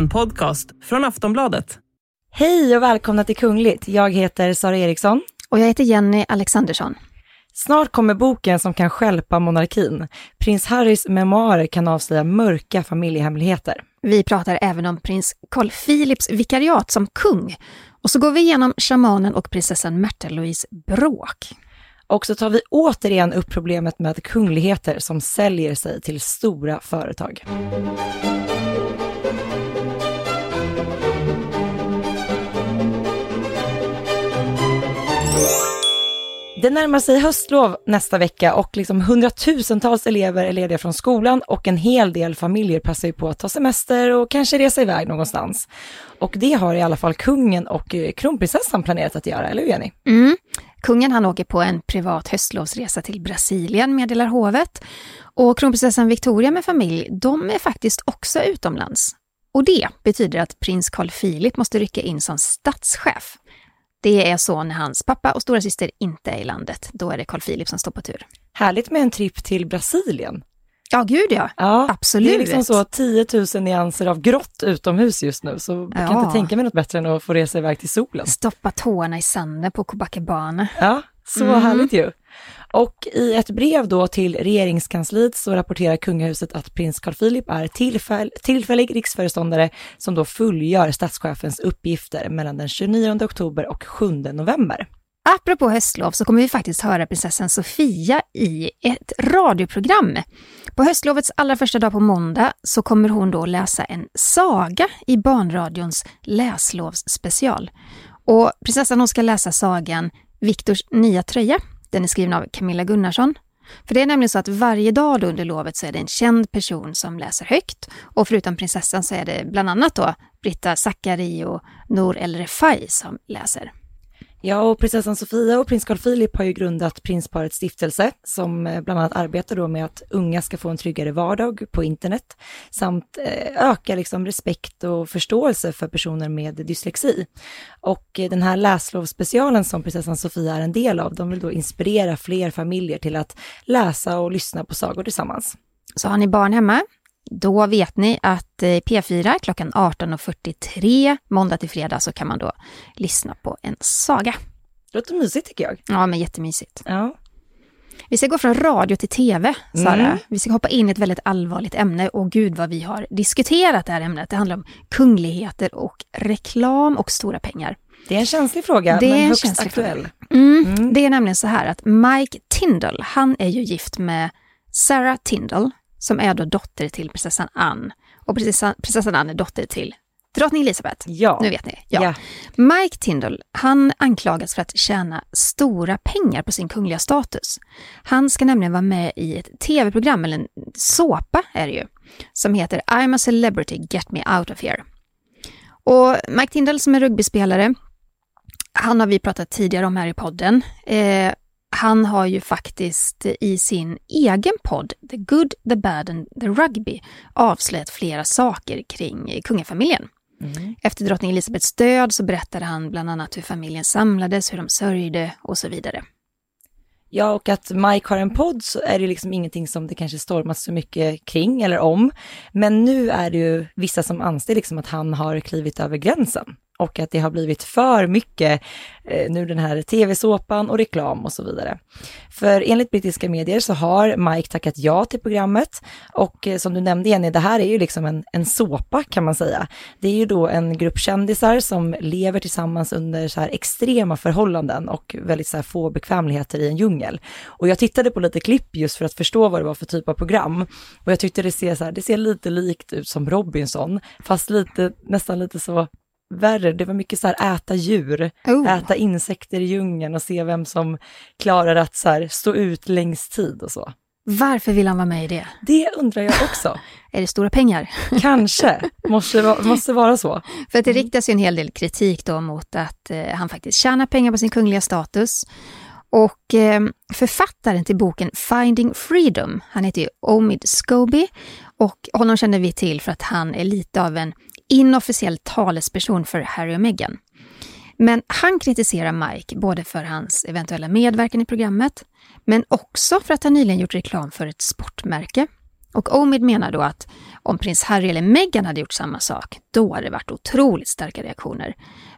En podcast från Aftonbladet. Hej och välkomna till Kungligt. Jag heter Sara Eriksson. Och jag heter Jenny Alexandersson. Snart kommer boken som kan skälpa monarkin. Prins Harrys memoarer kan avslöja mörka familjehemligheter. Vi pratar även om prins Carl Philips vikariat som kung. Och så går vi igenom shamanen och prinsessan Märta-Louise bråk. Och så tar vi återigen upp problemet med kungligheter som säljer sig till stora företag. Det närmar sig höstlov nästa vecka och liksom hundratusentals elever är lediga från skolan och en hel del familjer passar ju på att ta semester och kanske resa iväg någonstans. Och det har i alla fall kungen och eh, kronprinsessan planerat att göra, eller hur Jenny? Mm. Kungen han åker på en privat höstlovsresa till Brasilien, meddelar hovet. Och kronprinsessan Victoria med familj, de är faktiskt också utomlands. Och det betyder att prins Carl Philip måste rycka in som statschef. Det är så när hans pappa och stora syster inte är i landet. Då är det Carl Philip som står på tur. Härligt med en tripp till Brasilien. Ja, gud ja. Ja, Absolut. Det är liksom så 10 000 nyanser av grått utomhus just nu, så jag kan Ja. inte tänka mig något bättre än att få resa iväg till solen. Stoppa tårna i sanden på Copacabana. Ja, så Mm. härligt ju. Och i ett brev då till regeringskansliet så rapporterar kungahuset att prins Carl Philip är tillfäll tillfällig riksföreståndare som då fullgör statschefens uppgifter mellan den 29 oktober och 7 november. Apropå höstlov så kommer vi faktiskt höra prinsessan Sofia i ett radioprogram. På höstlovets allra första dag på måndag så kommer hon då läsa en saga i Barnradions läslovsspecial. Och prinsessan hon ska läsa sagan Viktors nya tröja. Den är skriven av Camilla Gunnarsson. För det är nämligen så att varje dag under lovet så är det en känd person som läser högt. Och förutom prinsessan så är det bland annat då Britta Zackari och Nour El Refai som läser. Ja, och prinsessan Sofia och prins Carl Philip har ju grundat Prinsparets stiftelse som eh, bland annat arbetar då med att unga ska få en tryggare vardag på internet samt eh, öka liksom respekt och förståelse för personer med dyslexi. Och eh, den här läslovsspecialen som prinsessan Sofia är en del av, de vill då inspirera fler familjer till att läsa och lyssna på sagor tillsammans. Så har ni barn hemma, då vet ni att eh, P4 klockan 18.43 måndag till fredag så kan man då lyssna på en saga. Det låter mysigt tycker jag. Ja, men jättemysigt. Ja. Vi ska gå från radio till tv, Sara. Mm. Vi ska hoppa in i ett väldigt allvarligt ämne och gud vad vi har diskuterat det här ämnet. Det handlar om kungligheter och reklam och stora pengar. Det är en känslig fråga, Det är men en högst aktuell. Mm. Det är nämligen så här att Mike Tyndall, han är ju gift med Sarah Tyndall, som är då dotter till prinsessan Anne. Och prinsessan, prinsessan Anne är dotter till drottning Elizabeth. Ja. Nu vet ni. Ja. Ja. Mike Tyndall, han anklagas för att tjäna stora pengar på sin kungliga status. Han ska nämligen vara med i ett tv-program, eller en såpa är det ju, som heter I'm a celebrity, get me out of here. Och Mike Tyndall som är rugbyspelare, han har vi pratat tidigare om här i podden. Eh, han har ju faktiskt i sin egen podd, The Good, The Bad and The Rugby, avslöjat flera saker kring kungafamiljen. Efter drottning Elisabeths död så berättade han bland annat hur familjen samlades, hur de sörjde och så vidare. Ja, och att Mike har en podd så är det liksom ingenting som det kanske stormas så mycket kring eller om. Men nu är det ju vissa som anser liksom att han har klivit över gränsen och att det har blivit för mycket eh, nu den här tv-såpan och reklam och så vidare. För enligt brittiska medier så har Mike tackat ja till programmet och eh, som du nämnde Jenny, det här är ju liksom en, en såpa kan man säga. Det är ju då en grupp kändisar som lever tillsammans under så här extrema förhållanden och väldigt så här få bekvämligheter i en djungel. Och jag tittade på lite klipp just för att förstå vad det var för typ av program och jag tyckte det ser så här, det ser lite likt ut som Robinson, fast lite, nästan lite så värre. Det var mycket så här äta djur, Oh. äta insekter i djungeln och se vem som klarar att så här stå ut längst tid och så. Varför vill han vara med i det? Det undrar jag också. Är det stora pengar? Kanske, måste, måste vara så. För att det riktas ju en hel del kritik då mot att eh, han faktiskt tjänar pengar på sin kungliga status. Och eh, författaren till boken Finding Freedom, han heter ju Omid Scobie och honom känner vi till för att han är lite av en inofficiell talesperson för Harry och Meghan. Men han kritiserar Mike både för hans eventuella medverkan i programmet, men också för att han nyligen gjort reklam för ett sportmärke. Och Omid menar då att om prins Harry eller Meghan hade gjort samma sak, då hade det varit otroligt starka reaktioner.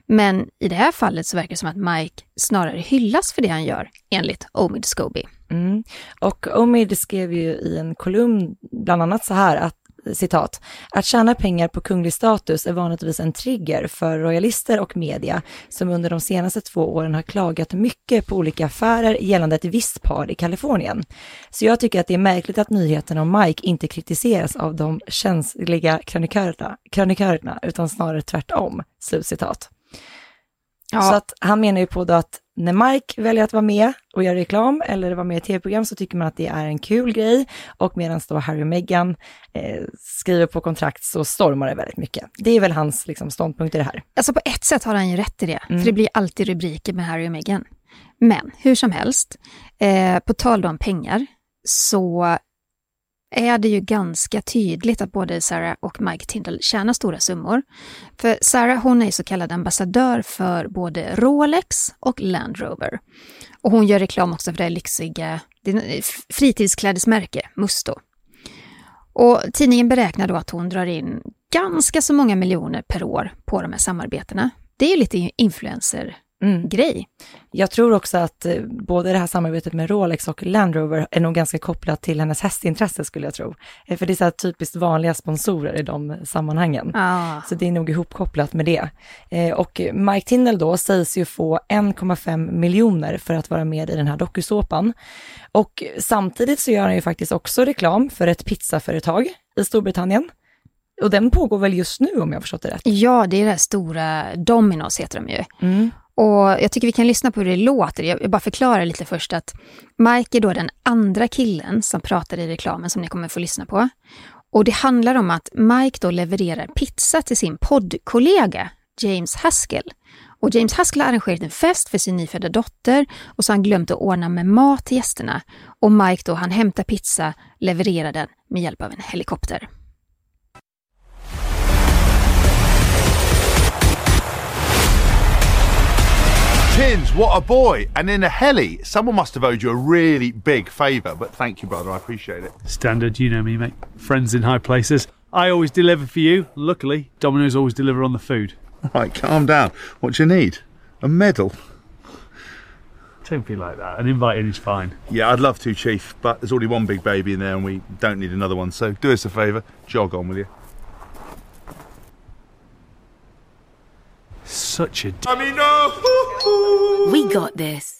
Men i det här fallet så verkar det som att Mike snarare hyllas för det han gör, enligt Omid Scobie. Mm. Och Omid skrev ju i en kolumn bland annat så här att citat, att tjäna pengar på kunglig status är vanligtvis en trigger för royalister och media som under de senaste två åren har klagat mycket på olika affärer gällande ett visst par i Kalifornien. Så jag tycker att det är märkligt att nyheterna om Mike inte kritiseras av de känsliga krönikörerna, krönikörerna utan snarare tvärtom. Slutcitat. Ja. Så att han menar ju på då att när Mike väljer att vara med och göra reklam eller vara med i tv-program så tycker man att det är en kul grej och medan då Harry och Meghan eh, skriver på kontrakt så stormar det väldigt mycket. Det är väl hans liksom, ståndpunkt i det här. Alltså på ett sätt har han ju rätt i det, mm. för det blir alltid rubriker med Harry och Meghan. Men hur som helst, eh, på tal om pengar, så är det ju ganska tydligt att både Sarah och Mike Tindall tjänar stora summor. För Sarah hon är så kallad ambassadör för både Rolex och Land Rover. Och hon gör reklam också för det lyxiga eh, fritidsklädesmärke Musto. Och tidningen beräknar då att hon drar in ganska så många miljoner per år på de här samarbetena. Det är ju lite influencer mm. grej. Jag tror också att eh, både det här samarbetet med Rolex och Land Rover är nog ganska kopplat till hennes hästintresse skulle jag tro. Eh, för det är så här typiskt vanliga sponsorer i de sammanhangen. Ah. Så det är nog ihopkopplat med det. Eh, och Mike Tindall då sägs ju få 1,5 miljoner för att vara med i den här dokusåpan. Och samtidigt så gör han ju faktiskt också reklam för ett pizzaföretag i Storbritannien. Och den pågår väl just nu om jag har förstått det rätt? Ja, det är det här stora Dominos heter de ju. Mm. Och jag tycker vi kan lyssna på hur det låter. Jag bara förklarar lite först att Mike är då den andra killen som pratar i reklamen som ni kommer få lyssna på. Och det handlar om att Mike då levererar pizza till sin poddkollega James Haskell. Och James Haskell har arrangerat en fest för sin nyfödda dotter och så har han glömt att ordna med mat till gästerna. Och Mike då, han hämtar pizza, levererar den med hjälp av en helikopter. Tins, what a boy! And in a heli, someone must have owed you a really big favour, but thank you, brother, I appreciate it. Standard, you know me, mate. Friends in high places. I always deliver for you. Luckily, Domino's always deliver on the food. Right, calm down. What do you need? A medal? Don't be like that. An invite in is fine. Yeah, I'd love to, Chief, but there's already one big baby in there and we don't need another one, so do us a favour, jog on, will you? Such a d- We got this.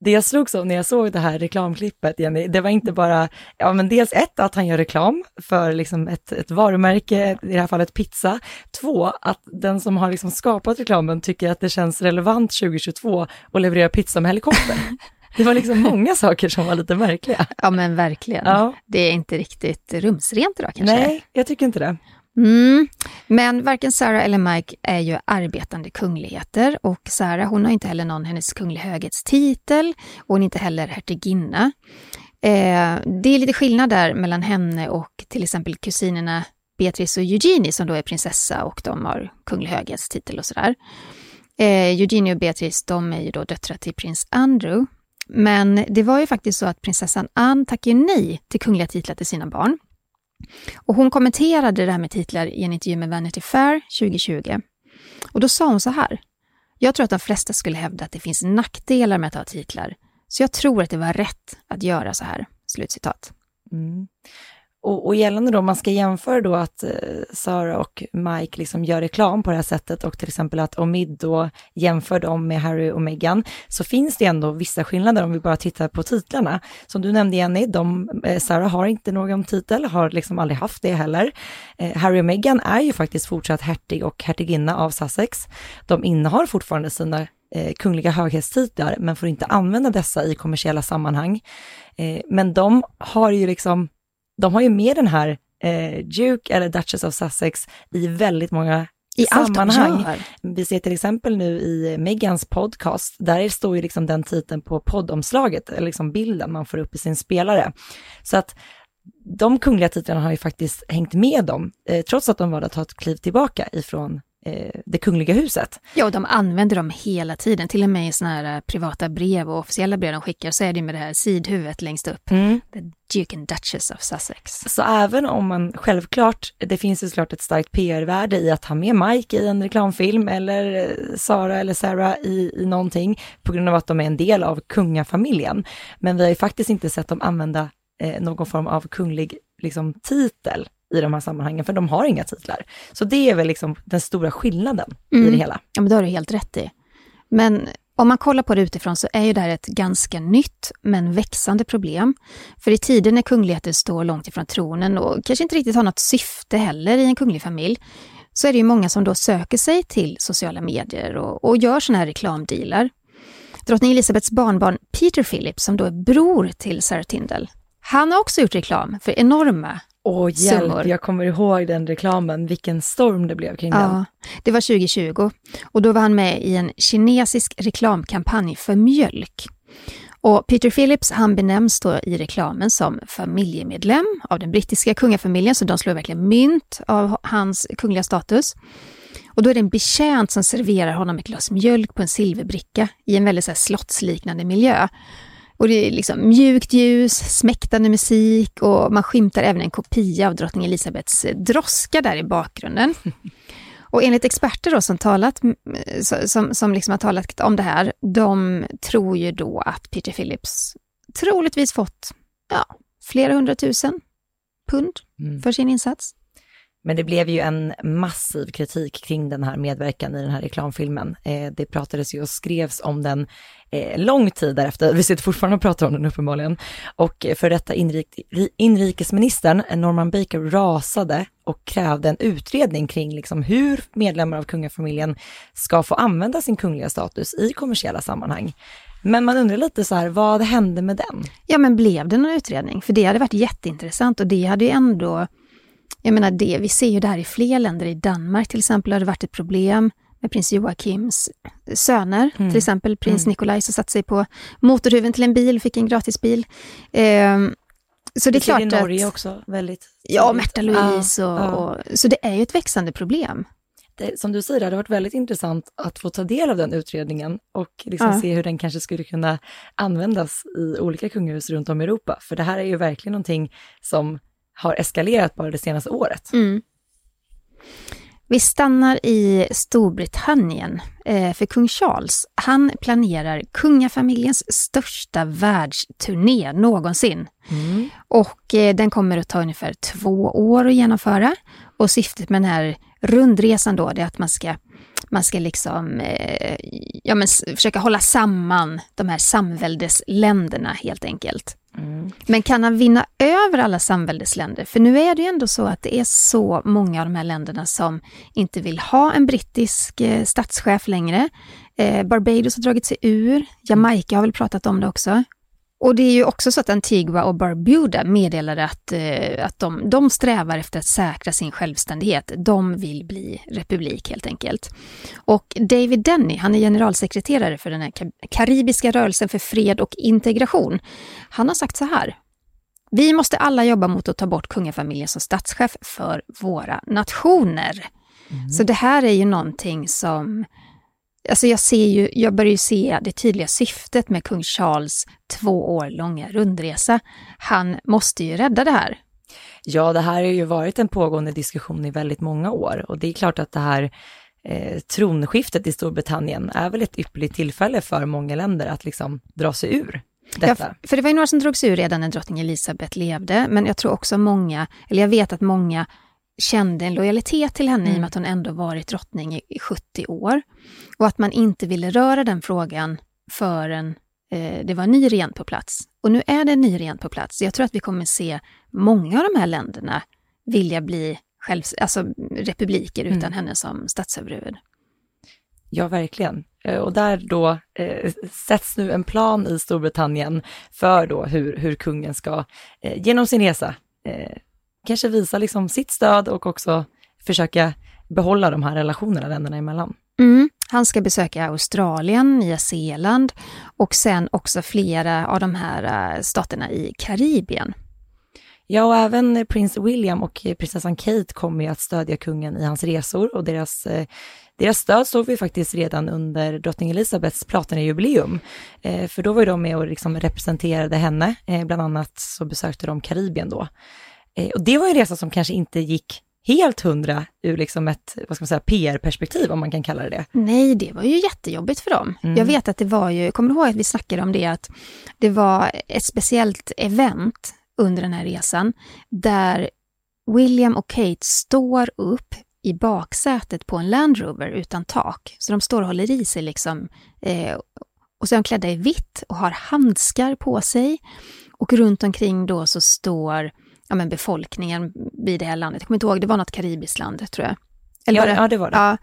Det jag slogs av när jag såg det här reklamklippet, Jenny, det var inte bara, ja men dels ett, att han gör reklam för liksom ett, ett varumärke, i det här fallet pizza. Två, att den som har liksom skapat reklamen tycker att det känns relevant 2022 att leverera pizza med helikopter. Det var liksom många saker som var lite märkliga. Ja men verkligen. Ja. Det är inte riktigt rumsrent idag kanske? Nej, jag tycker inte det. Mm. Men varken Sarah eller Mike är ju arbetande kungligheter och Sarah hon har inte heller någon hennes kunglig höghetstitel och hon är inte heller hertiginna. Eh, det är lite skillnad där mellan henne och till exempel kusinerna Beatrice och Eugenie som då är prinsessa och de har kunglig höghetstitel och sådär. Eh, Eugenie och Beatrice de är ju då döttrar till prins Andrew. Men det var ju faktiskt så att prinsessan Anne tackade nej till kungliga titlar till sina barn. Och hon kommenterade det här med titlar i en intervju med Vanity Fair 2020. Och då sa hon så här. Jag tror att de flesta skulle hävda att det finns nackdelar med att ha titlar. Så jag tror att det var rätt att göra så här. Slutcitat. Mm. Och, och gällande då, man ska jämföra då att eh, Sara och Mike liksom gör reklam på det här sättet och till exempel att Omid då jämför dem med Harry och Meghan, så finns det ändå vissa skillnader om vi bara tittar på titlarna. Som du nämnde Jenny, de, eh, har inte någon titel, har liksom aldrig haft det heller. Eh, Harry och Meghan är ju faktiskt fortsatt hertig och hertiginna av Sussex. De innehar fortfarande sina eh, kungliga höghetstitlar, men får inte använda dessa i kommersiella sammanhang. Eh, men de har ju liksom de har ju med den här eh, Duke eller Duchess of Sussex i väldigt många i sammanhang. Vi ser till exempel nu i Megans podcast, där står ju liksom den titeln på poddomslaget, eller liksom bilden man får upp i sin spelare. Så att de kungliga titlarna har ju faktiskt hängt med dem, eh, trots att de valde att ta ett kliv tillbaka ifrån det kungliga huset. Ja, och de använder dem hela tiden. Till och med i såna här eh, privata brev och officiella brev de skickar så är det med det här sidhuvudet längst upp. The Duke and Duchess of Sussex. Så även om man självklart, det finns ju såklart ett starkt PR-värde i att ha med Mike i en reklamfilm eller eh, Sara eller Sarah i, i någonting på grund av att de är en del av kungafamiljen. Men vi har ju faktiskt inte sett dem använda eh, någon form av kunglig liksom, titel i de här sammanhangen, för de har inga titlar. Så det är väl liksom den stora skillnaden i det hela. Ja, men det har du helt rätt i. Men om man kollar på det utifrån så är ju det här ett ganska nytt men växande problem. För i tider när kungligheter står långt ifrån tronen och kanske inte riktigt har något syfte heller i en kunglig familj, så är det ju många som då söker sig till sociala medier och, och gör sådana här reklamdealar. Drottning Elizabeths barnbarn Peter Phillips, som då är bror till Sarah Tindall, han har också gjort reklam för enorma Åh hjälp, Summor. jag kommer ihåg den reklamen, vilken storm det blev kring den. Ja, det var 2020 och då var han med i en kinesisk reklamkampanj för mjölk. Och Peter Phillips han benämns då i reklamen som familjemedlem av den brittiska kungafamiljen, så de slår verkligen mynt av hans kungliga status. Och då är det en betjänt som serverar honom ett glas mjölk på en silverbricka i en väldigt så här slottsliknande miljö. Och det är liksom mjukt ljus, smäktande musik och man skymtar även en kopia av drottning Elisabeths droska där i bakgrunden. Och enligt experter då som, talat, som, som liksom har talat om det här, de tror ju då att Peter Phillips troligtvis fått ja, flera hundratusen pund Mm. för sin insats. Men det blev ju en massiv kritik kring den här medverkan i den här reklamfilmen. Eh, det pratades ju och skrevs om den eh, lång tid därefter. Vi sitter fortfarande och pratar om den uppenbarligen. Och eh, för detta inrik inrikesministern, Norman Baker, rasade och krävde en utredning kring liksom hur medlemmar av kungafamiljen ska få använda sin kungliga status i kommersiella sammanhang. Men man undrar lite så här, vad hände med den? Ja, men blev det någon utredning? För det hade varit jätteintressant och det hade ju ändå, jag menar det, vi ser ju det här i fler länder, i Danmark till exempel har det varit ett problem med prins Joakims söner, till exempel prins Nikolaj som satte sig på motorhuven till en bil, fick en gratisbil. Ehm, så det är Vi ser klart i Norge att... också väldigt Ja. Märta Louise Ja, och, ja. och... Så det är ju ett växande problem. det, som du säger, det hade varit väldigt intressant att få ta del av den utredningen och liksom Ja. se hur den kanske skulle kunna användas i olika kungahus runt om i Europa. För det här är ju verkligen någonting som har eskalerat bara det senaste året. Mm. Vi stannar i Storbritannien, eh, för kung Charles, han planerar kungafamiljens största världsturné någonsin. Och eh, den kommer att ta ungefär två år att genomföra. Och syftet med den här rundresan då, det är att man ska, man ska liksom, eh, ja, men, försöka hålla samman de här samväldesländerna helt enkelt. Mm. Men kan han vinna över alla samväldesländer? För nu är det ju ändå så att det är så många av de här länderna som inte vill ha en brittisk eh, statschef längre. Eh, Barbados har dragit sig ur, Jamaica har väl pratat om det också. Och det är ju också så att Antigua och Barbuda meddelade att, eh, att de, de strävar efter att säkra sin självständighet. De vill bli republik helt enkelt. Och David Denny, han är generalsekreterare för den här ka- karibiska rörelsen för fred och integration. Han har sagt så här. Vi måste alla jobba mot att ta bort kungafamiljen som statschef för våra nationer. Så det här är ju någonting som Alltså jag, ser ju, jag börjar ju se det tydliga syftet med kung Charles två år långa rundresa. Han måste ju rädda det här. Ja, det här har ju varit en pågående diskussion i väldigt många år och det är klart att det här eh, tronskiftet i Storbritannien är väl ett ypperligt tillfälle för många länder att liksom dra sig ur detta. Ja, för det var ju några som drog sig ur redan när drottning Elizabeth levde, men jag tror också många, eller jag vet att många kände en lojalitet till henne i och med att hon ändå varit drottning i, i 70 år. Och att man inte ville röra den frågan förrän eh, det var en ny regent på plats. Och nu är det en ny regent på plats. Jag tror att vi kommer se många av de här länderna vilja bli själv, alltså republiker utan henne som statsöverhuvud. Ja, verkligen. Eh, Och där då eh, sätts nu en plan i Storbritannien för då hur, hur kungen ska eh, genom sin resa eh, kanske visa liksom sitt stöd och också försöka behålla de här relationerna länderna emellan. Mm. Han ska besöka Australien, Nya Zeeland och sen också flera av de här eh, staterna i Karibien. Ja, och även prins William och prinsessan Kate kommer ju att stödja kungen i hans resor och deras, eh, deras stöd såg vi faktiskt redan under drottning Elizabeths platinajubileum. Eh, för då var ju de med och liksom representerade henne, eh, bland annat så besökte de Karibien då. Eh, och det var en resa som kanske inte gick helt hundra ur liksom ett, vad ska man säga, PR-perspektiv om man kan kalla det det. Nej, det var ju jättejobbigt för dem. Mm. Jag vet att det var ju, kommer du ihåg att vi snackade om det, att det var ett speciellt event under den här resan där William och Kate står upp i baksätet på en Land Rover utan tak. Så de står och håller i sig liksom. Eh, och så är de klädda i vitt och har handskar på sig. Och runt omkring då så står ja, men befolkningen vid det här landet. Jag kommer inte ihåg, det var något karibiskt land tror jag. Ja, var det? ja, det var det. Ja.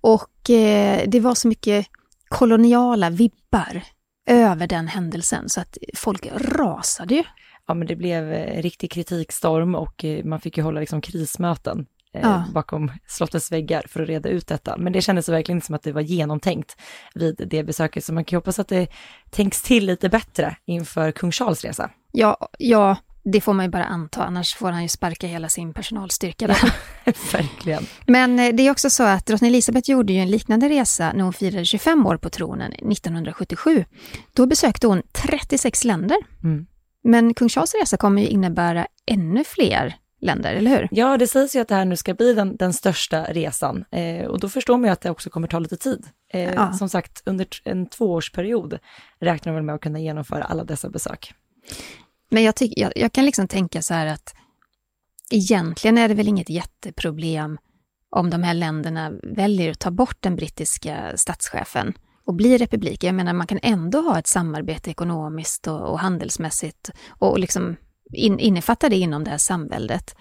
Och eh, det var så mycket koloniala vibbar över den händelsen så att folk rasade ju. Ja, men det blev eh, riktig kritikstorm och eh, man fick ju hålla liksom krismöten eh, Ja. bakom slottets väggar för att reda ut detta. Men det kändes verkligen som att det var genomtänkt vid det besöket, så man kan ju hoppas att det tänks till lite bättre inför kung Charles resa. Ja, ja, det får man ju bara anta, annars får han ju sparka hela sin personalstyrka där. verkligen. Men eh, det är också så att drottning Elizabeth gjorde ju en liknande resa när hon firade 25 år på tronen 1977. Då besökte hon 36 länder. Mm. Men kung Charles resa kommer ju innebära ännu fler länder, eller hur? Ja, det sägs ju att det här nu ska bli den, den största resan eh, och då förstår man ju att det också kommer ta lite tid. Eh, Ja. Som sagt, under en tvåårsperiod räknar man med att kunna genomföra alla dessa besök. Men jag, tyck, jag, jag kan liksom tänka så här att egentligen är det väl inget jätteproblem om de här länderna väljer att ta bort den brittiska statschefen och bli republik. Jag menar, man kan ändå ha ett samarbete ekonomiskt och, och handelsmässigt och liksom in, innefatta det inom det här samväldet.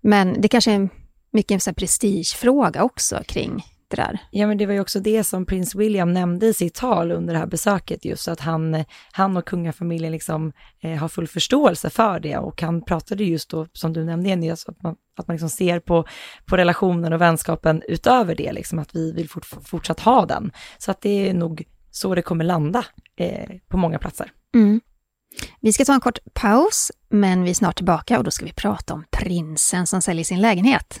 Men det kanske är mycket en här prestigefråga också kring där. Ja, men det var ju också det som prins William nämnde i sitt tal under det här besöket, just att han, han och kungafamiljen liksom eh, har full förståelse för det och han pratade just då, som du nämnde Jenny, alltså att man, att man liksom ser på, på relationen och vänskapen utöver det, liksom att vi vill fort, fortsatt ha den. Så att det är nog så det kommer landa eh, på många platser. Mm. Vi ska ta en kort paus, men vi är snart tillbaka och då ska vi prata om prinsen som säljer sin lägenhet.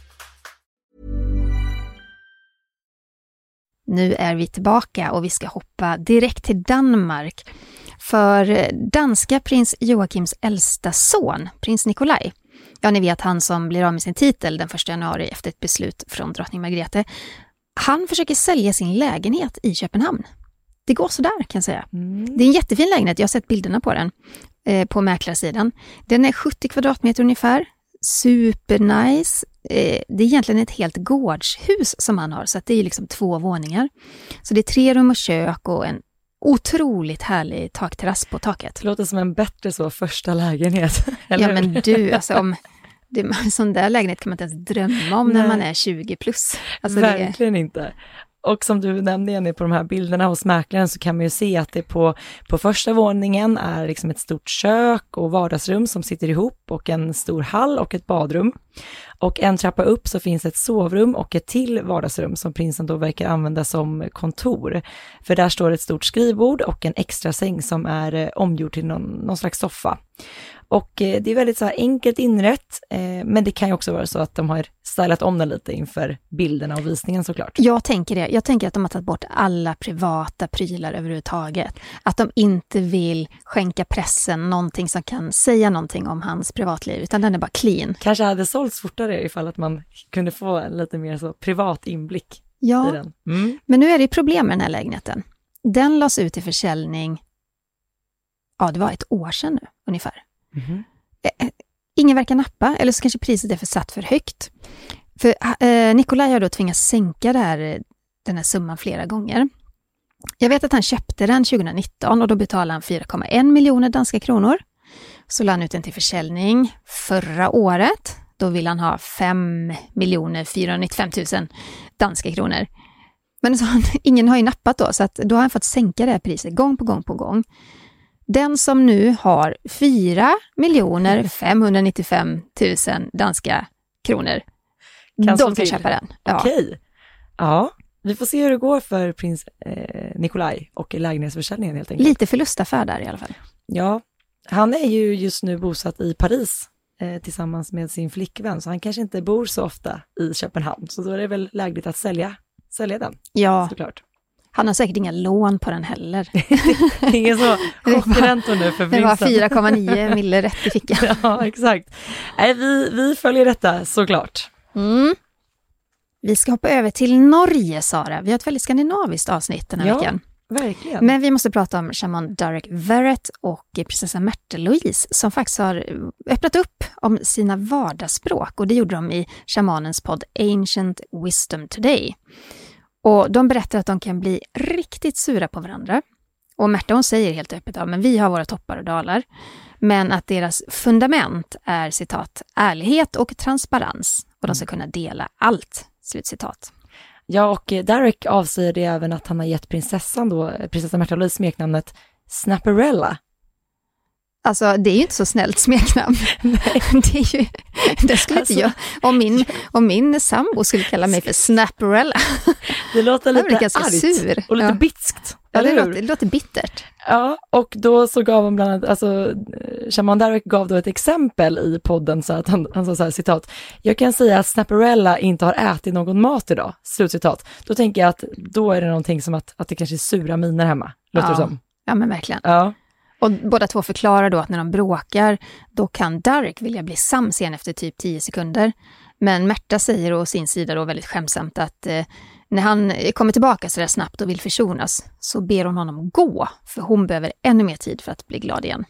Nu är vi tillbaka och vi ska hoppa direkt till Danmark. För danska prins Joakims äldsta son, prins Nikolaj, ja ni vet han som blir av med sin titel den 1 januari efter ett beslut från drottning Margrethe, han försöker sälja sin lägenhet i Köpenhamn. Det går sådär kan jag säga. Det är en jättefin lägenhet, jag har sett bilderna på den eh, på mäklarsidan. Den är 70 kvadratmeter ungefär, supernice. Eh, det är egentligen ett helt gårdshus som han har, så det är liksom två våningar. Så det är tre rum och kök och en otroligt härlig takterrass på taket. Det låter som en bättre så första lägenhet. eller Ja men du, alltså om... Det, sån där lägenhet kan man inte ens drömma om när Nej. man är 20 plus. Alltså Verkligen inte. Och som du nämnde Jenny, på de här bilderna hos mäklaren så kan man ju se att det på, på första våningen är liksom ett stort kök och vardagsrum som sitter ihop och en stor hall och ett badrum. Och en trappa upp så finns ett sovrum och ett till vardagsrum som prinsen då verkar använda som kontor. För där står ett stort skrivbord och en extra säng som är eh, omgjord till någon, någon slags soffa. Och eh, det är väldigt så enkelt inrätt, eh, men det kan ju också vara så att de har stylat om den lite inför bilderna och visningen såklart. Jag tänker det. Jag tänker att de har tagit bort alla privata prylar överhuvudtaget. Att de inte vill skänka pressen någonting som kan säga någonting om hans privatliv, utan den är bara clean. Kanske hade sålts fortare ifall att man kunde få lite mer så privat inblick i Ja, den. Mm. men nu är det problem med den här lägenheten. Den lades ut till försäljning, ja det var ett år sedan nu ungefär. Mm. Ingen verkar nappa, eller så kanske priset är för satt för högt. För eh, Nikolaj har då tvingats sänka det här, den här summan flera gånger. Jag vet att han köpte den 2019 och då betalade han 4,1 miljoner danska kronor. Så lade han ut den till försäljning förra året. Då vill han ha 5 495 000 danska kronor. Men så han, ingen har ju nappat då, så att då har han fått sänka det här priset gång på gång på gång. Den som nu har 4 miljoner 595 000 danska kronor, Kan de kan köpa den. Ja. Okej. Ja, vi får se hur det går för prins eh, Nikolaj och lägenhetsförsäljningen helt enkelt. Lite förlustaffär där i alla fall. Ja, han är ju just nu bosatt i Paris eh, tillsammans med sin flickvän, så han kanske inte bor så ofta i Köpenhamn, så då är det väl lägligt att sälja, sälja den, Ja, såklart. Han har säkert inga lån på den heller. Ingen så chockräntor nu för Det var prinsen. 4,9 mille rätt i fickan. Ja, exakt. Nej, vi, vi följer detta såklart. Mm. Vi ska hoppa över till Norge, Sara. Vi har ett väldigt skandinaviskt avsnitt den här Ja. veckan. Verkligen. Men vi måste prata om shaman Derek Verrett och prinsessa Märta Louise som faktiskt har öppnat upp om sina vardagsspråk och det gjorde de i shamanens podd Ancient Wisdom Today. Och de berättar att de kan bli riktigt sura på varandra. Och Märta hon säger helt öppet att men vi har våra toppar och dalar. Men att deras fundament är citat ärlighet och transparens och de ska kunna dela allt. Slutcitat. Ja, och eh, Derek avsäger det även att han har gett prinsessan då, eh, prinsessan prinsessa Märta Louise smeknamnet Snapperella. Alltså det är ju inte så snällt smeknamn. det, är ju, det skulle Alltså- inte jag, om min, om min sambo skulle kalla mig för Snapperella. Det låter lite ganska argt sur. och lite Ja. bitskt. Ja, det, låter, det låter bittert. Ja, och då så gav han bland annat, alltså eh, Shaman Derek gav då ett exempel i podden så att han, han sa så här, citat, jag kan säga att Snapperella inte har ätit någon mat idag, slutcitat. Då tänker jag att då är det någonting som att, att det kanske är sura miner hemma, låter det Ja. som. Ja, men verkligen. Ja, och båda två förklarar då att när de bråkar, då kan Derek vilja bli sams igen efter typ 10 sekunder. Men Märta säger å sin sida då väldigt skämsamt att eh, när han kommer tillbaka så där snabbt och vill försonas, så ber hon honom gå, för hon behöver ännu mer tid för att bli glad igen.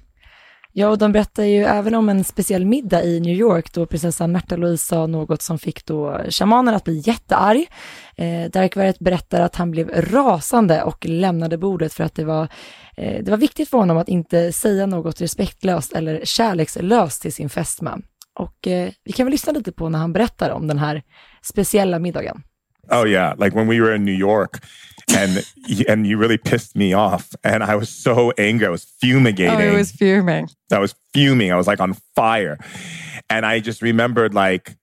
Ja, och de berättar ju även om en speciell middag i New York då prinsessan Märta Louise sa något som fick då shamanen att bli jättearg. Eh, Derek berättar att han blev rasande och lämnade bordet för att det var, eh, det var viktigt för honom att inte säga något respektlöst eller kärlekslöst till sin fästman. Och eh, vi kan väl lyssna lite på när han berättar om den här speciella middagen. Oh yeah, like when we were in New York, and and you really pissed me off, and I was so angry. I was fumigating. Oh, it was fuming. I was fuming. I was like on fire, and I just remembered like.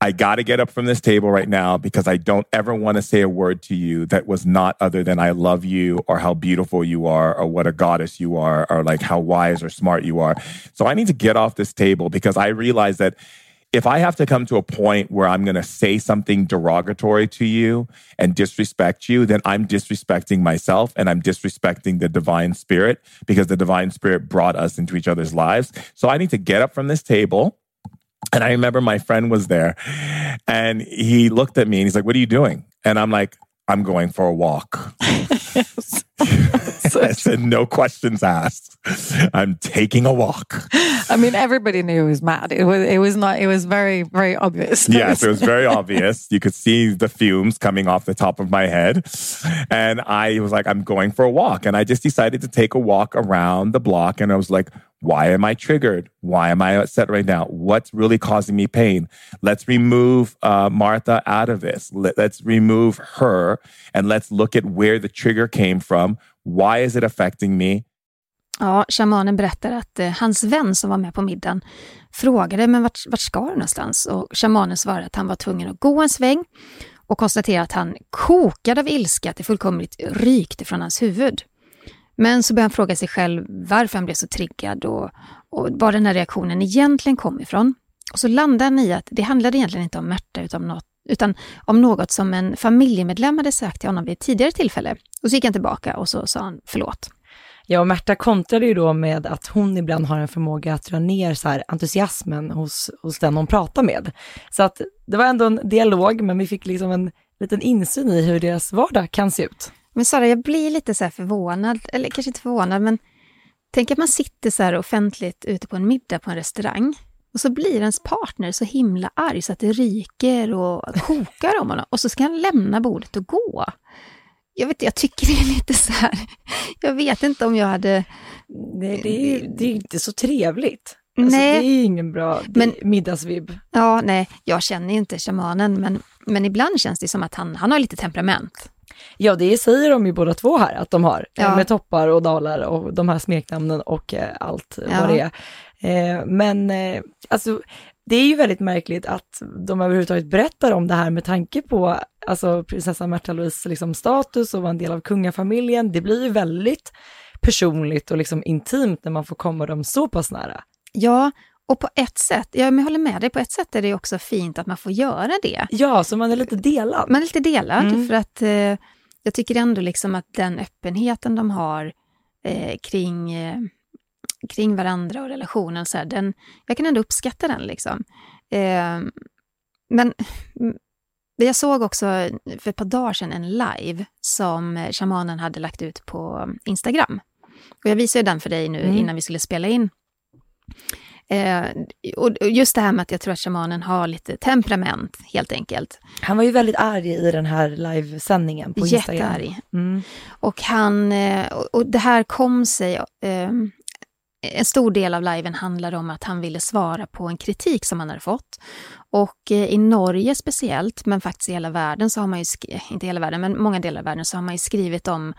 I got to get up from this table right now because I don't ever want to say a word to you that was not other than I love you or how beautiful you are or what a goddess you are or like how wise or smart you are. So I need to get off this table because I realize that if I have to come to a point where I'm going to say something derogatory to you and disrespect you, then I'm disrespecting myself and I'm disrespecting the divine spirit because the divine spirit brought us into each other's lives. So I need to get up from this table. And I remember my friend was there and he looked at me and he's like, What are you doing? And I'm like, I'm going for a walk. I said, No questions asked. I'm taking a walk. I mean, everybody knew he was mad. It was. It was not. It was very, very obvious. Yes, it was very obvious. You could see the fumes coming off the top of my head. And I was like, I'm going for a walk. And I just decided to take a walk around the block. And I was like, why am I triggered? Why am I upset right now? What's really causing me pain? Let's remove uh, Martha out of this. Let, let's remove her and let's look at where the trigger came from. Why is it affecting me? Ja, shamanen berättar att eh, hans vän som var med på middagen frågade men vart, vart ska du någonstans? Och shamanen svarade att han var tvungen att gå en sväng och konstaterade att han kokade av ilska att det fullkomligt rykte från hans huvud. Men så började han fråga sig själv varför han blev så triggad och, och var den här reaktionen egentligen kom ifrån. Och så landade han i att det handlade egentligen inte om Märta utan, något, utan om något som en familjemedlem hade sagt till honom vid ett tidigare tillfälle. Och så gick han tillbaka och så sa han förlåt. Ja, och Märta kontrade ju då med att hon ibland har en förmåga att dra ner så här entusiasmen hos, hos den hon pratar med. Så att det var ändå en dialog, men vi fick liksom en liten insyn i hur deras vardag kan se ut. Men Sara, jag blir lite så här förvånad, eller kanske inte förvånad, men tänk att man sitter så här offentligt ute på en middag på en restaurang och så blir ens partner så himla arg så att det ryker och kokar om honom och så ska han lämna bordet och gå. jag vet jag tycker det är lite så här, jag vet inte om jag hade... Nej, det är det är inte så trevligt. Alltså, Nej. det är ingen bra Men- middagsvibb. Ja, nej, jag känner ju inte shamanen, men, men ibland känns det som att han, han har lite temperament. Ja, det säger de ju båda två här att de har. Ja. Med toppar och dalar och de här smeknamnen och eh, allt Ja. vad det är. Eh, men eh, alltså, det är ju väldigt märkligt att de överhuvudtaget berättar om det här med tanke på alltså, prinsessa Märta Louise liksom, status och vara en del av kungafamiljen. Det blir ju väldigt personligt och liksom intimt när man får komma dem så pass nära. Ja, och på ett sätt, ja, men jag håller med dig, på ett sätt är det också fint att man får göra det. Ja, så man är lite delad. Man är lite delad, Mm. för att eh, jag tycker ändå liksom att den öppenheten de har eh, kring, eh, kring varandra och relationen, så här, den, jag kan ändå uppskatta den. Liksom. Eh, men mm, jag såg också för ett par dagar sedan en live som shamanen hade lagt ut på Instagram. Och jag visade den för dig nu Mm. innan vi skulle spela in. Eh, och just det här med att jag tror att shamanen har lite temperament, helt enkelt. Han var ju väldigt arg i den här livesändningen på Instagram. Jättearg. Mm. Och, han, eh, och- det här kom sig... Eh, en stor del av liven handlade om att han ville svara på en kritik som han hade fått. Och eh, i Norge speciellt, men faktiskt i hela världen, så har man ju, inte hela världen, men många delar av världen, så har man ju skrivit om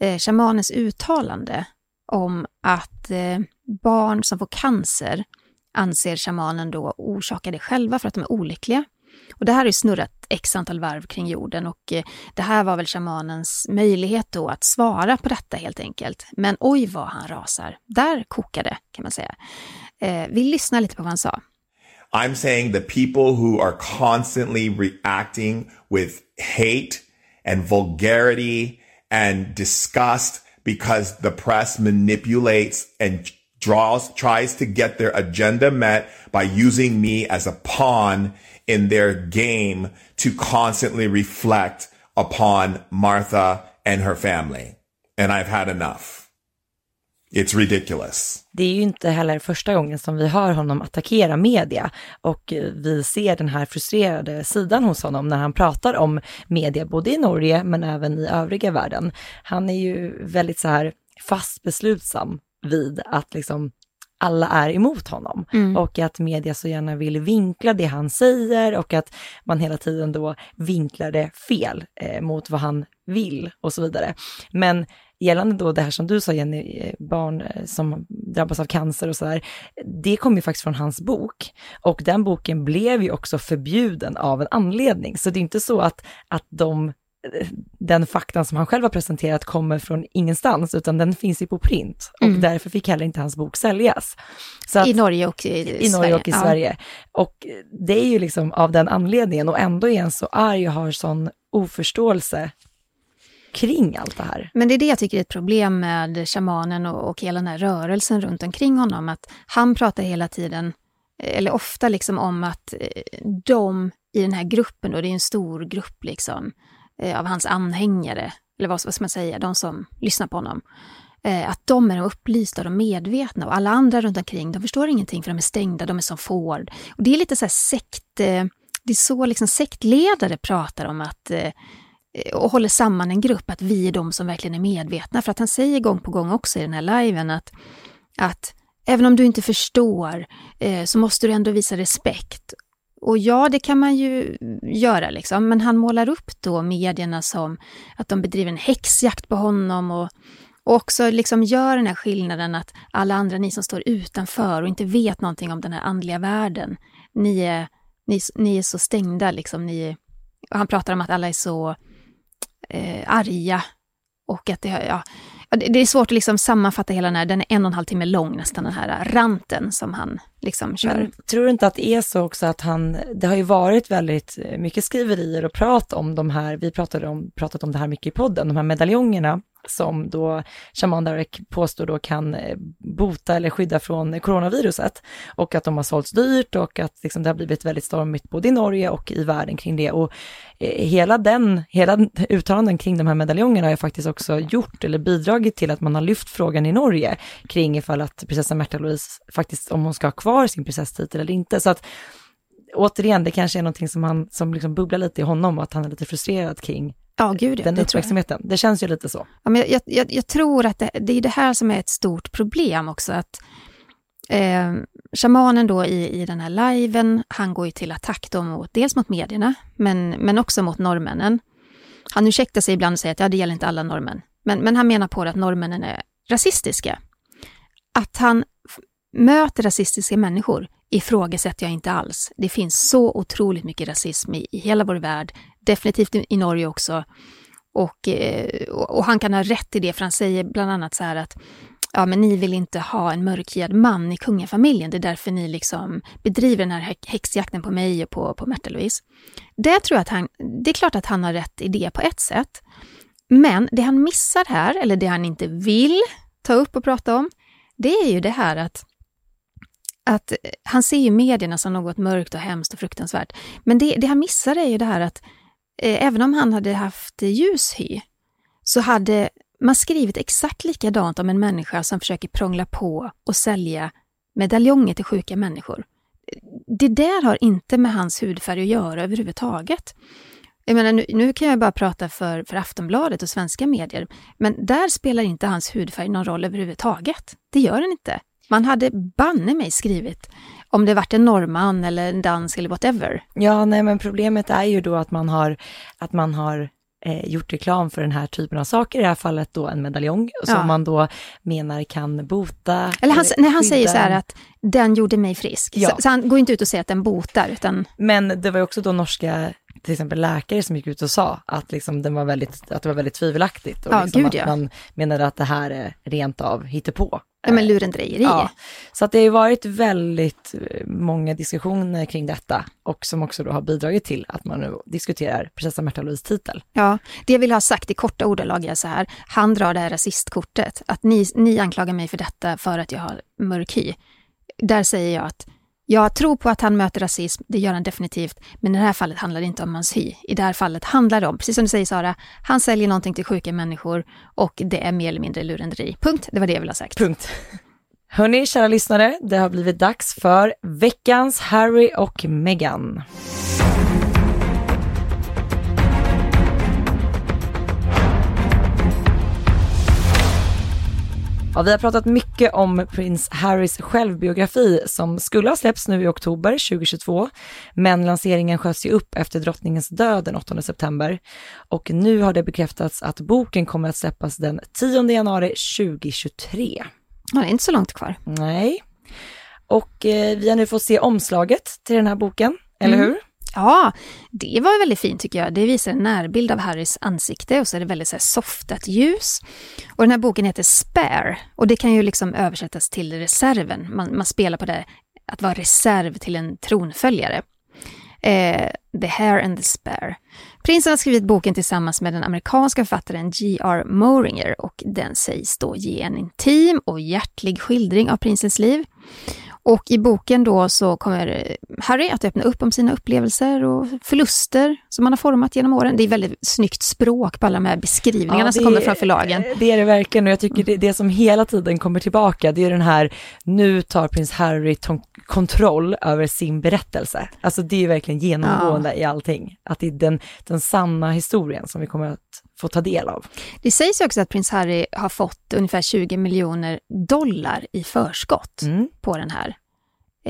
eh, shamanens uttalande om att eh, barn som får cancer anser shamanen då orsakar det själva för att de är olyckliga. Och det här har ju snurrat x antal varv kring jorden och eh, det här var väl shamanens möjlighet då att svara på detta helt enkelt. Men oj vad han rasar. Där kokade kan man säga. Eh, vi lyssnar lite på vad han sa. I'm saying the people who are constantly reacting with hate and vulgarity and disgust because the press manipulates and draws, tries to get their agenda met by using me as a pawn in their game to constantly reflect upon Martha and her family. And I've had enough. It's ridiculous. Det är ju inte heller första gången som vi hör honom attackera media och eh, vi ser den här frustrerade sidan hos honom när han pratar om media, både i Norge men även i övriga världen. Han är ju väldigt så här fast beslutsam vid att liksom alla är emot honom och att media så gärna vill vinkla det han säger och att man hela tiden då vinklar det fel eh, mot vad han vill och så vidare. Men gällande då det här som du sa Jenny, eh, barn eh, som drabbas av cancer och sådär, det kom ju faktiskt från hans bok. Och den boken blev ju också förbjuden av en anledning. Så det är inte så att, att de, den faktan som han själv har presenterat kommer från ingenstans, utan den finns ju på print. Och därför fick heller inte hans bok säljas. Att, I Norge och i, i Norge och i Ja. Sverige. Och det är ju liksom av den anledningen och ändå är han så arg och har sån oförståelse kring allt det här. Men det är det jag tycker är ett problem med shamanen och, och hela den här rörelsen runt omkring honom. Att han pratar hela tiden, eller ofta liksom om att eh, de i den här gruppen, då, det är en stor grupp liksom, eh, Eh, av hans anhängare, eller vad, vad ska man säga, de som lyssnar på honom. Eh, att de är de upplysta och de medvetna och alla andra runt omkring, de förstår ingenting för de är stängda, de är som får. Och det är lite så här sekt, eh, det är så liksom sektledare pratar om att och håller samman en grupp, att vi är de som verkligen är medvetna. För att han säger gång på gång också i den här liven att, att även om du inte förstår eh, så måste du ändå visa respekt. Och ja, det kan man ju göra liksom, men han målar upp då medierna som att de bedriver en häxjakt på honom och, och också liksom gör den här skillnaden att alla andra, ni som står utanför och inte vet någonting om den här andliga världen, ni är, ni, ni är så stängda liksom, ni han pratar om att alla är så eh, arga och att det, ja, det är svårt att liksom sammanfatta hela den här, den är en och en halv timme lång nästan, den här ranten som han liksom kör. Men tror du inte att det är så också att han, det har ju varit väldigt mycket skriverier och prat om de här, vi pratade om, pratat om det här mycket i podden, de här medaljongerna som då Shaman Darek påstår då kan eh, bota eller skydda från coronaviruset och att de har sålts dyrt och att liksom det har blivit väldigt stormigt både i Norge och i världen kring det. Och eh, hela den, hela uttalanden kring de här medaljongerna har ju faktiskt också gjort eller bidragit till att man har lyft frågan i Norge kring ifall att prinsessa Märta Louise faktiskt, om hon ska ha kvar sin prinsesstitel eller inte. Så att återigen, det kanske är någonting som han, som liksom bubblar lite i honom och att han är lite frustrerad kring Ja, gud den det uppmärksamheten. Det känns ju lite så. Ja, men jag, jag, jag tror att det, det är det här som är ett stort problem också. Att eh, Shamanen då i, i den här liven, han går ju till attack då mot, dels mot medierna, men, men också mot norrmännen. Han ursäktar sig ibland och säger att ja, det gäller inte alla norrmän. Men, men han menar på att norrmännen är rasistiska. Att han möter rasistiska människor ifrågasätter jag inte alls. Det finns så otroligt mycket rasism i, i hela vår värld, definitivt i, Norge också. Eh, och, och, han kan ha rätt i det, för han säger bland annat så här att ja, men ni vill inte ha en mörkhyad man i kungafamiljen, det är därför ni liksom bedriver den här häxjakten på mig och på, på Märta-Louise. Det tror jag att han, det är klart att han har rätt i det på ett sätt. Men det han missar här, eller det han inte vill ta upp och prata om, det är ju det här att att han ser ju medierna som något mörkt och hemskt och fruktansvärt. Men det, det han missar är ju det här att Eh, även om han hade haft ljus hy, så hade man skrivit exakt likadant om en människa som försöker prångla på och sälja medaljonger till sjuka människor. Det där har inte med hans hudfärg att göra överhuvudtaget. Jag menar, nu, nu kan jag bara prata för, för Aftonbladet och svenska medier, men där spelar inte hans hudfärg någon roll överhuvudtaget. Det gör den inte. Man hade banne mig skrivit om det varit en norrman eller en dansk eller whatever. Ja, nej men problemet är ju då att man har, att man har eh, gjort reklam för den här typen av saker, i det här fallet då en medaljong, som Ja. man då menar kan bota. Eller han, när han skydda säger så här att den gjorde mig frisk. Ja. Så, så han går inte ut och säger att den botar, utan Men det var ju också då norska, till exempel läkare som gick ut och sa att, liksom den var väldigt, att det var väldigt tvivelaktigt. Och Ja, liksom gud, att man menade att det här är rent av hittepå. Ja, men lurendrejeri. Ja, så att det har ju varit väldigt eh, många diskussioner kring detta och som också då har bidragit till att man nu diskuterar prinsessa Märta Louise titel. Ja, det jag vill ha sagt i korta ordalag är så här. Han drar det här rasistkortet. Att ni, ni anklagar mig för detta för att jag har mörk hy. Där säger jag att jag tror på att han möter rasism, det gör han definitivt. Men i det här fallet handlar det inte om hans hy. I det här fallet handlar det om, precis som du säger Sara, han säljer någonting till sjuka människor och det är mer eller mindre lurendrejeri. Punkt, det var det jag ville ha sagt. Punkt. Hörni, kära lyssnare, det har blivit dags för veckans Harry och Meghan. Ja, vi har pratat mycket om prins Harrys självbiografi som skulle ha släppts nu i oktober 2022, men lanseringen sköts ju upp efter drottningens död den 8 september. Och nu har det bekräftats att boken kommer att släppas den 10 januari 2023. Ja, det är inte så långt kvar. Nej. Och eh, vi har nu fått se omslaget till den här boken, eller Mm. hur? Ja, det var väldigt fint tycker jag. Det visar en närbild av Harrys ansikte och så är det väldigt så här softat ljus. Och den här boken heter Spare och det kan ju liksom översättas till reserven. Man, man spelar på det att vara reserv till en tronföljare. Eh, the Hair and the Spare. Prinsen har skrivit boken tillsammans med den amerikanska författaren G.R. Moringer och den sägs då ge en intim och hjärtlig skildring av prinsens liv. Och i boken då så kommer Harry att öppna upp om sina upplevelser och förluster som han har format genom åren. Det är väldigt snyggt språk på alla de här beskrivningarna Ja, som kommer från förlagen. Det är det verkligen och jag tycker det, det som hela tiden kommer tillbaka, det är den här, nu tar prins Harry kontroll över sin berättelse. Alltså det är verkligen genomgående i allting, att det är den, den sanna historien som vi kommer att få ta del av. Det sägs ju också att prins Harry har fått ungefär 20 miljoner dollar i förskott Mm. på den här.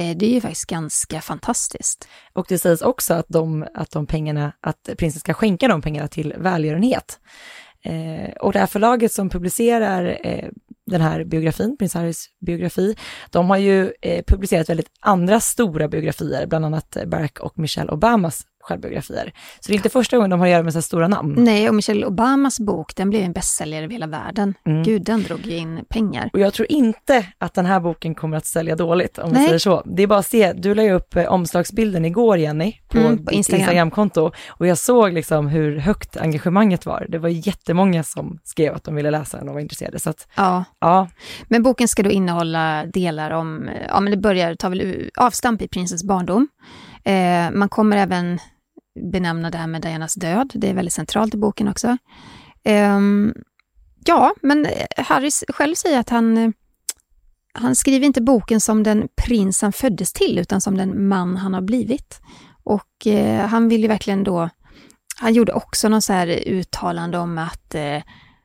Eh, det är ju faktiskt ganska fantastiskt. Och det sägs också att de, att de pengarna, att prinsen ska skänka de pengarna till välgörenhet. Eh, och det här förlaget som publicerar eh, den här biografin, prins Harrys biografi, de har ju eh, publicerat väldigt andra stora biografier, bland annat Barack och Michelle Obamas självbiografier. Så det är inte första gången de har att göra med så stora namn. Nej, och Michelle Obamas bok, den blev en bästsäljare över hela världen. Mm. Gud, den drog ju in pengar. Och jag tror inte att den här boken kommer att sälja dåligt, om vi säger så. Det är bara att se, du la ju upp eh, omslagsbilden igår, Jenny, på, Mm, på Instagram. Instagramkonto. Och jag såg liksom hur högt engagemanget var. Det var jättemånga som skrev att de ville läsa den och var intresserade. Så att, Ja, ja, Men boken ska då innehålla delar om, ja men det börjar ta väl avstamp i prinsens barndom. Eh, man kommer även benämna det här med Dianas död, det är väldigt centralt i boken också. Eh, ja, men eh, Harry själv säger att han, eh, han skriver inte boken som den prins han föddes till, utan som den man han har blivit. Och eh, han vill ju verkligen då Han gjorde också någon så här uttalande om att eh,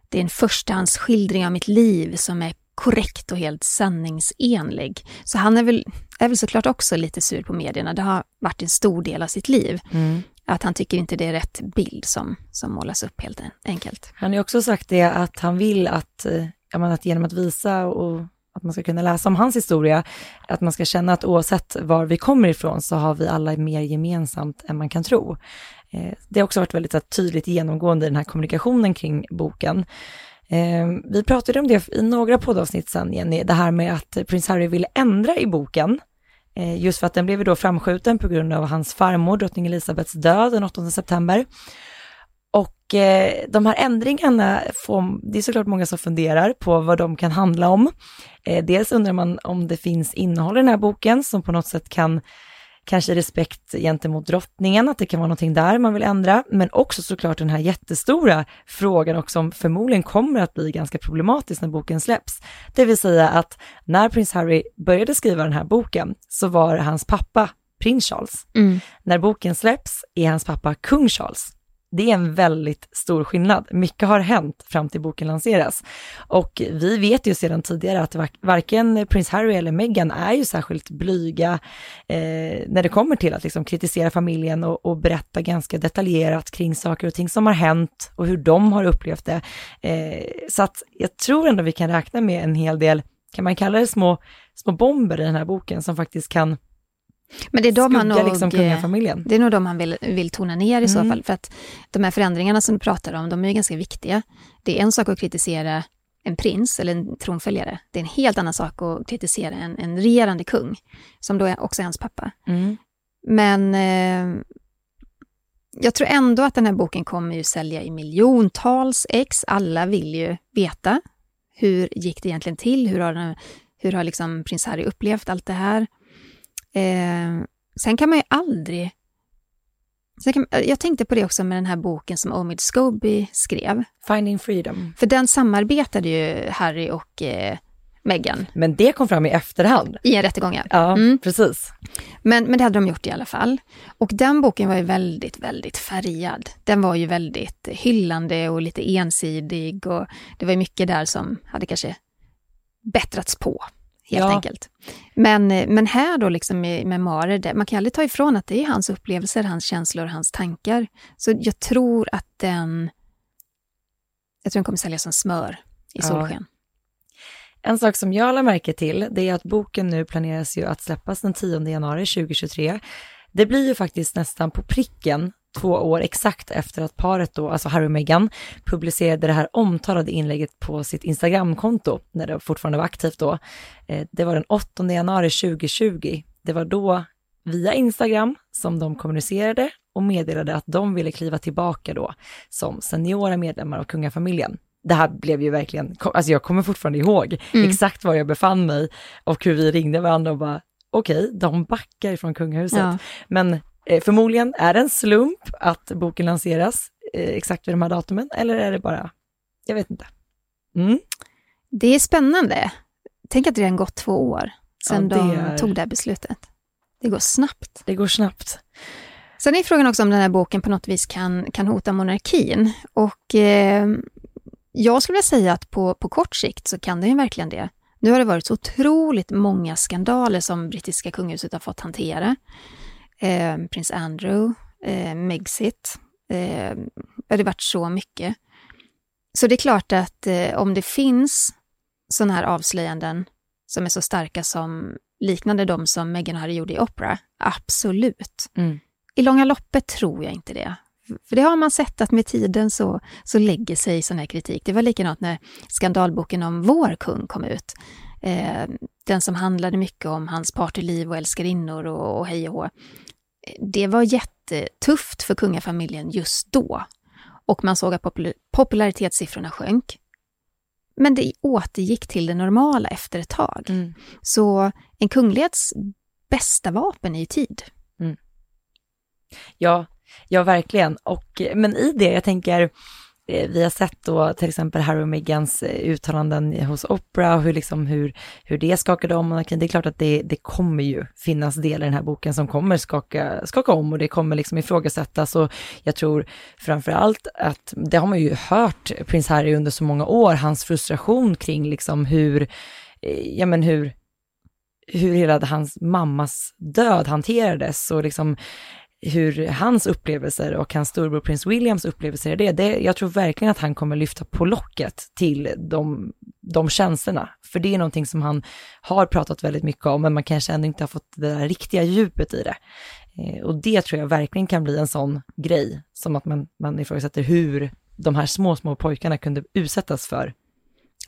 det är en förstahandsskildring av mitt liv som är korrekt och helt sanningsenlig. Så han är väl, är väl såklart också lite sur på medierna. Det har varit en stor del av sitt liv. Mm. Att han tycker inte det är rätt bild som, som målas upp helt en- enkelt. Han har också sagt det att han vill att, eh, ja, men att genom att visa och att man ska kunna läsa om hans historia, att man ska känna att oavsett var vi kommer ifrån så har vi alla mer gemensamt än man kan tro. Eh, Det har också varit väldigt tydligt genomgående i den här kommunikationen kring boken. Eh, Vi pratade om det i några poddavsnitt sen, Jenny, det här med att prins Harry ville ändra i boken, eh, just för att den blev ju då framskjuten på grund av hans farmor, drottning Elisabeths död den 8 september. Och eh, de här ändringarna, får, det är såklart många som funderar på vad de kan handla om. Eh, dels undrar man om det finns innehåll i den här boken som på något sätt kan, kanske respekt gentemot drottningen, att det kan vara någonting där man vill ändra, men också såklart den här jättestora frågan också som förmodligen kommer att bli ganska problematisk när boken släpps. Det vill säga att när prins Harry började skriva den här boken så var hans pappa prins Charles. När boken släpps är hans pappa kung Charles. Det är en väldigt stor skillnad. Mycket har hänt fram till boken lanseras. Och vi vet ju sedan tidigare att varken prins Harry eller Meghan är ju särskilt blyga eh, när det kommer till att liksom kritisera familjen och, och berätta ganska detaljerat kring saker och ting som har hänt och hur de har upplevt det. Eh, så att jag tror ändå vi kan räkna med en hel del, kan man kalla det små, små bomber i den här boken som faktiskt kan men det är de han nog, liksom kungafamiljen. Det är nog de han vill, vill tona ner i så Mm. fall. För att de här förändringarna som du pratar om, de är ju ganska viktiga. Det är en sak att kritisera en prins eller en tronföljare. Det är en helt annan sak att kritisera en, en regerande kung, som då är också är hans pappa. Mm. Men eh, jag tror ändå att den här boken kommer ju sälja i miljontals ex. Alla vill ju veta hur gick det egentligen till? Hur har, den- hur har liksom prins Harry upplevt allt det här? Eh, sen kan man ju aldrig... Kan, jag tänkte på det också med den här boken som Omid Scobie skrev. Finding Freedom. För den samarbetade ju Harry och eh, Meghan Men det kom fram i efterhand. i en rättegång. ja. Ja, Mm. precis. Men, men det hade de gjort i alla fall. Och den boken var ju väldigt, väldigt färgad. Den var ju väldigt hyllande och lite ensidig och det var ju mycket där som hade kanske bättrats på, helt Ja. enkelt. Men, men här då liksom memoarer, där, man kan aldrig ta ifrån att det är hans upplevelser, hans känslor, hans tankar. Så jag tror att den, jag tror den kommer sälja som smör i Ja. solsken. En sak som jag la märke till, det är att boken nu planeras ju att släppas den 10 januari 2023. Det blir ju faktiskt nästan på pricken två år exakt efter att paret då, alltså Harry och Meghan, publicerade det här omtalade inlägget på sitt Instagramkonto, när det fortfarande var aktivt då. Eh, Det var den 8 januari 2020. Det var då via Instagram som de kommunicerade och meddelade att de ville kliva tillbaka då som seniora medlemmar av kungafamiljen. Det här blev ju verkligen, alltså jag kommer fortfarande ihåg Mm. exakt var jag befann mig och hur vi ringde varandra och bara, okej, de backar ifrån kungahuset. Ja. Men förmodligen är det en slump att boken lanseras eh, exakt vid de här datumen, eller är det bara, jag vet inte. Mm. Det är spännande. Tänk att det redan gått två år sedan Ja, de är- tog det här beslutet. Det går snabbt. Det går snabbt. Sen är frågan också om den här boken på något vis kan, kan hota monarkin. Och eh, jag skulle vilja säga att på, på kort sikt så kan den ju verkligen det. Nu har det varit så otroligt många skandaler som brittiska kungahuset har fått hantera. Eh, Prins Andrew, eh, Megxit. Eh, det har varit så mycket. Så det är klart att eh, om det finns sådana här avslöjanden som är så starka som liknande de som Meghan och Harry gjorde i Opera, absolut. Mm. I långa loppet tror jag inte det. För det har man sett att med tiden så, så lägger sig sån här kritik. Det var likadant när skandalboken om vår kung kom ut. Eh, den som handlade mycket om hans partyliv och älskarinnor och, och hej och hå. Det var jättetufft för kungafamiljen just då. Och man såg att popul- popularitetssiffrorna sjönk. Men det återgick till det normala efter ett tag. Mm. Så en kunglighets bästa vapen är ju tid. Ja, ja verkligen. Och, men i det, jag tänker, Eh, vi har sett då till exempel Harry och Meghans eh, uttalanden hos Oprah och hur, liksom, hur, hur det skakade om monarkin. Det är klart att det, det kommer ju finnas delar i den här boken som kommer skaka, skaka om och det kommer liksom ifrågasättas och jag tror framför allt att det har man ju hört prins Harry under så många år, hans frustration kring liksom hur, eh, ja men hur, hur hela hans mammas död hanterades och liksom hur hans upplevelser och hans storbror prins Williams upplevelser är det, det, jag tror verkligen att han kommer lyfta på locket till de, de känslorna. För det är någonting som han har pratat väldigt mycket om, men man kanske ändå inte har fått det där riktiga djupet i det. Eh, och det tror jag verkligen kan bli en sån grej, som att man, man ifrågasätter hur de här små, små pojkarna kunde utsättas för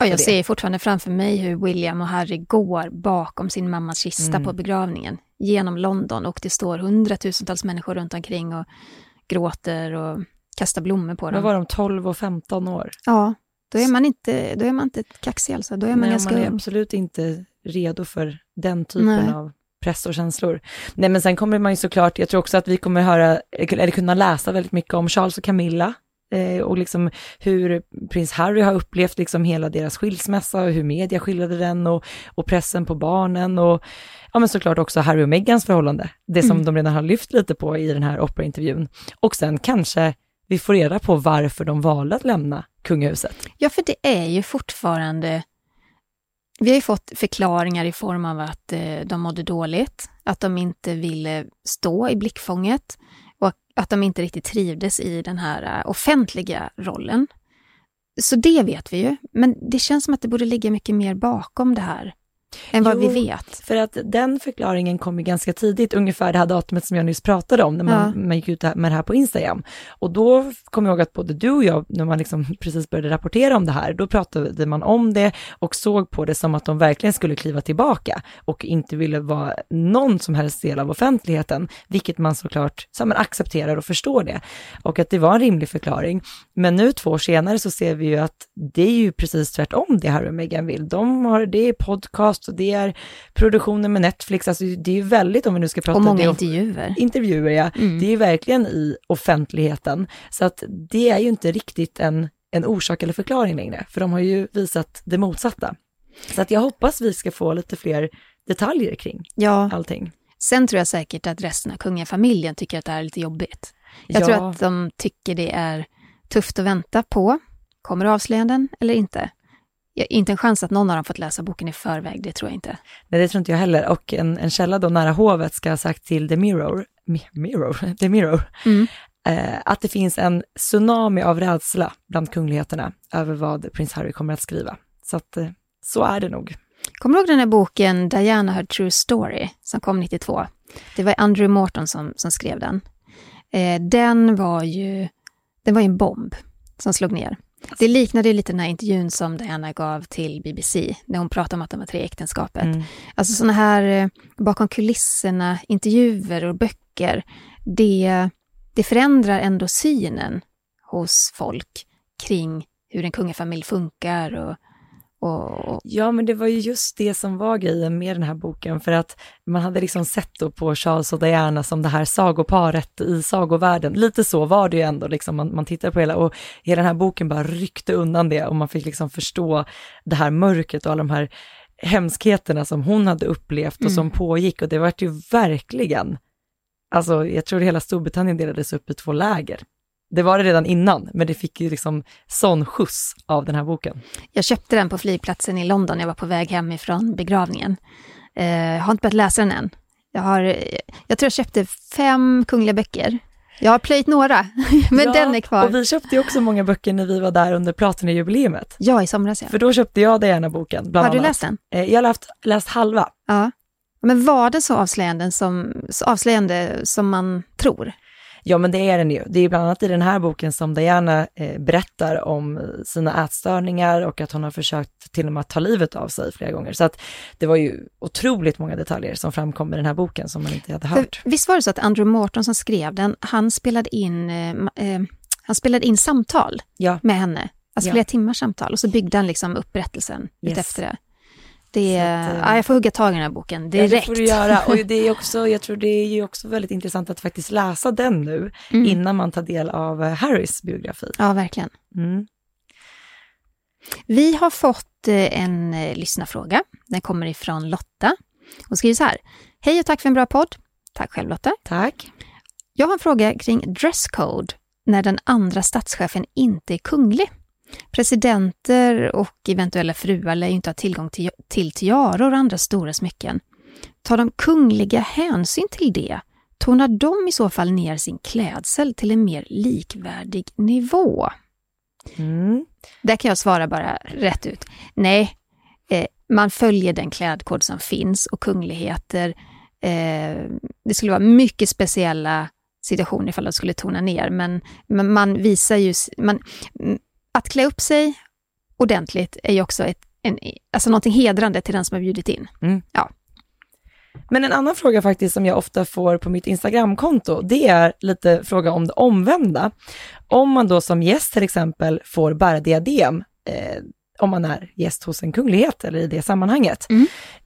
Ja, jag ser fortfarande framför mig hur William och Harry går bakom sin mammas kista Mm. på begravningen genom London och det står hundratusentals människor runt omkring och gråter och kastar blommor på dem. var de, 12 och 15 år? Ja, då är man inte, då är man inte kaxig alltså, då är man Nej, ganska man är ung. absolut inte redo för den typen Nej. av press och känslor. Nej, men sen kommer man ju såklart, jag tror också att vi kommer höra, eller kunna läsa väldigt mycket om Charles och Camilla, eh, och liksom hur prins Harry har upplevt liksom hela deras skilsmässa och hur media skildrade den och, och pressen på barnen och ja men såklart också Harry och Meghans förhållande, det som Mm. de redan har lyft lite på i den här operaintervjun. Och sen kanske vi får reda på varför de valde att lämna kungahuset. Ja, för det är ju fortfarande... Vi har ju fått förklaringar i form av att eh, de mådde dåligt, att de inte ville stå i blickfånget att de inte riktigt trivdes i den här eh, offentliga rollen. Så det vet vi ju, men det känns som att det borde ligga mycket mer bakom det här än vad Jo, vi vet. För att den förklaringen kom ju ganska tidigt, ungefär det här datumet som jag nyss pratade om, när man, Ja. man gick ut med det här på Instagram. Och då kommer jag ihåg att både du och jag, när man liksom precis började rapportera om det här, då pratade man om det och såg på det som att de verkligen skulle kliva tillbaka och inte ville vara någon som helst del av offentligheten, vilket man såklart så, men accepterar och förstår det. Och att det var en rimlig förklaring. Men nu två år senare så ser vi ju att det är ju precis tvärtom det Harry och Meghan vill. De har, det är podcast och det är produktioner med Netflix, alltså det är ju väldigt, om vi nu ska prata Och många det, intervjuer. intervjuer, ja. Mm. Det är ju verkligen i offentligheten. Så att det är ju inte riktigt en, en orsak eller förklaring längre, för de har ju visat det motsatta. Så att jag hoppas vi ska få lite fler detaljer kring Ja, allting. sen tror jag säkert att resten av kungafamiljen tycker att det här är lite jobbigt. Jag Ja. tror att de tycker det är tufft att vänta på. Kommer avslöjanden eller inte? Inte en chans att någon av dem fått läsa boken i förväg, det tror jag inte. Nej, det tror inte jag heller. Och en, en källa då nära hovet ska ha sagt till The Mirror, Mi- Mirror, The Mirror, Mm. eh, att det finns en tsunami av rädsla bland kungligheterna över vad prins Harry kommer att skriva. Så att eh, så är det nog. Kommer du ihåg den här boken Diana Her True Story som kom 92? Det var Andrew Morton som, som skrev den. Eh, den var ju den var ju en bomb som slog ner. Det liknade ju lite den här intervjun som Diana gav till BBC, när hon pratade om att de var tre i äktenskapet. Mm. Alltså sådana här eh, bakom kulisserna, intervjuer och böcker, det, det förändrar ändå synen hos folk kring hur en kungafamilj funkar och, och, Ja, men det var ju just det som var grejen med den här boken, för att man hade liksom sett då på Charles och Diana som det här sagoparet i sagovärlden. Lite så var det ju ändå, liksom, man, man tittar på hela, och hela den här boken bara ryckte undan det och man fick liksom förstå det här mörkret och alla de här hemskheterna som hon hade upplevt och Mm. som pågick och det var ju verkligen, alltså jag tror hela Storbritannien delades upp i två läger. Det var det redan innan, men det fick ju liksom sån skjuts av den här boken. Jag köpte den på flygplatsen i London. Jag var på väg hem ifrån begravningen. Eh, jag har inte börjat läsa den än. Jag, har, jag tror jag köpte fem kungliga böcker. Jag har plöjt några, men Ja, den är kvar. Och vi köpte ju också många böcker när vi var där under Platina-jubileet. Ja, i somras ja. För då köpte jag Diana-boken, bland Har du annat. läst den? Eh, Jag har läst, läst halva. Ja. Men var det så avslöjande som, så avslöjande som man tror? Ja, men det är den ju. Det är bland annat i den här boken som Diana eh, berättar om sina ätstörningar och att hon har försökt till och med att ta livet av sig flera gånger. Så att det var ju otroligt många detaljer som framkom i den här boken som man inte hade För, hört. visst var det så att Andrew Morton som skrev den, han spelade in, eh, eh, han spelade in samtal Ja. med henne. Alltså Ja. flera timmars samtal och så byggde han liksom upp berättelsen Yes. utefter det. Det, att, eh, ja, jag får hugga tag i den här boken Ja, direkt. det får du göra. Och det är också, jag tror det är ju också väldigt intressant att faktiskt läsa den nu, Mm. innan man tar del av eh, Harrys biografi. Ja, verkligen. Mm. Vi har fått eh, en lyssnarfråga. Den kommer ifrån Lotta. Hon skriver så här. Hej och tack för en bra podd. Tack själv Lotta. Tack. Jag har en fråga kring dresscode när den andra statschefen inte är kunglig. Presidenter och eventuella fruar lär ju inte ha tillgång till, till tiaror och andra stora smycken. Tar de kungliga hänsyn till det? Tonar de i så fall ner sin klädsel till en mer likvärdig nivå? Mm. Där kan jag svara bara rätt ut. Nej, eh, man följer den klädkod som finns och kungligheter. Eh, det skulle vara mycket speciella situationer ifall de skulle tona ner, men, men man visar ju... Man, att klä upp sig ordentligt är ju också ett, en, alltså någonting hedrande till den som har bjudit in. Men en annan fråga faktiskt som jag ofta får på mitt Instagramkonto, det är lite fråga om det omvända. Om man då som gäst till exempel får bära diadem, eh, om man är gäst hos en kunglighet eller i det sammanhanget.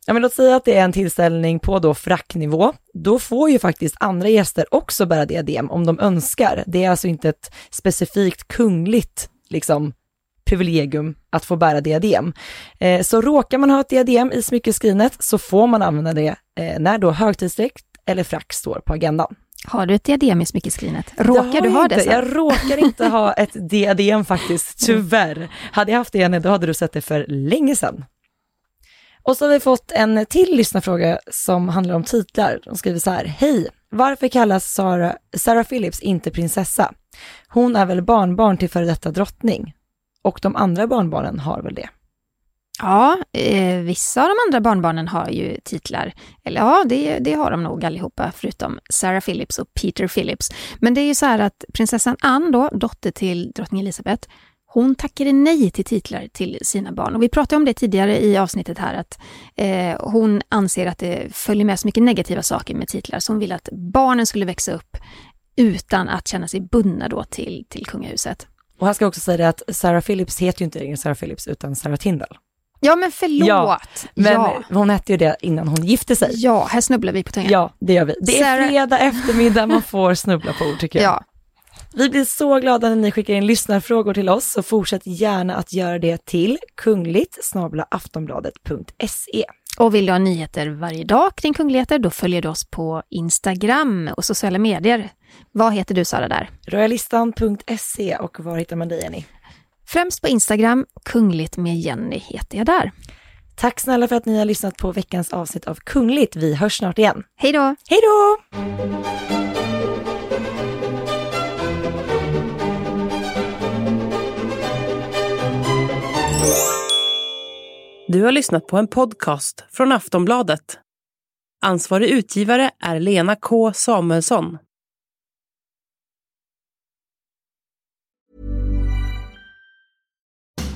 Ja, men låt säga att det är en tillställning på då fracknivå. Då får ju faktiskt andra gäster också bära diadem om de önskar. Det är alltså inte ett specifikt kungligt liksom, privilegium att få bära diadem. Eh, så råkar man ha ett diadem i smyckeskrinet så får man använda det eh, när då högtidsdräkt eller frack står på agendan. Har du ett diadem i smyckeskrinet? Råkar du ha inte. det? Jag råkar inte ha ett diadem faktiskt, tyvärr. Hade jag haft det, då hade du sett det för länge sedan. Och så har vi fått en till lyssnarfråga som handlar om titlar. De skriver så här, hej, varför kallas Sarah, Sarah Phillips inte prinsessa? Hon är väl barnbarn till före detta drottning? Och de andra barnbarnen har väl det? Ja, eh, vissa av de andra barnbarnen har ju titlar. Eller ja, det, det har de nog allihopa, förutom Sarah Phillips och Peter Phillips. Men det är ju så här att prinsessan Anne då, dotter till drottning Elizabeth, hon tackade nej till titlar till sina barn. Och vi pratade om det tidigare i avsnittet här, att eh, hon anser att det följer med så mycket negativa saker med titlar, så hon vill att barnen skulle växa upp utan att känna sig bundna då till, till kungahuset. Och här ska jag också säga det att Sarah Phillips heter ju inte längre Sarah Phillips utan Sarah Tyndall. Ja, men förlåt! Ja, Men ja. hon hette ju det innan hon gifte sig. Ja, här snubblar vi på tungan. Ja, det gör vi. Det är Sarah- fredag eftermiddag, man får snubbla på ord tycker jag. Ja. Vi blir så glada när ni skickar in lyssnarfrågor till oss, så fortsätt gärna att göra det till kungligt aftonbladet.se. Och vill du ha nyheter varje dag kring kungligheter, då följer du oss på Instagram och sociala medier. Vad heter du Sara där? Royalistan.se och var hittar man dig Jenny? Främst på Instagram, kungligt med Jenny heter jag där. Tack snälla för att ni har lyssnat på veckans avsnitt av Kungligt. Vi hörs snart igen. Hej då! Hej då! Du har lyssnat på en podcast från Aftonbladet. Ansvarig utgivare är Lena K Samuelsson.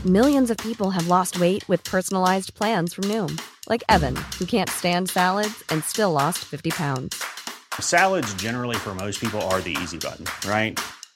Millions of people have lost weight with personalized plans from Noom, like Evan, who can't stand salads and still lost 50 pounds. Salads, generally, for most people, are the easy button, right?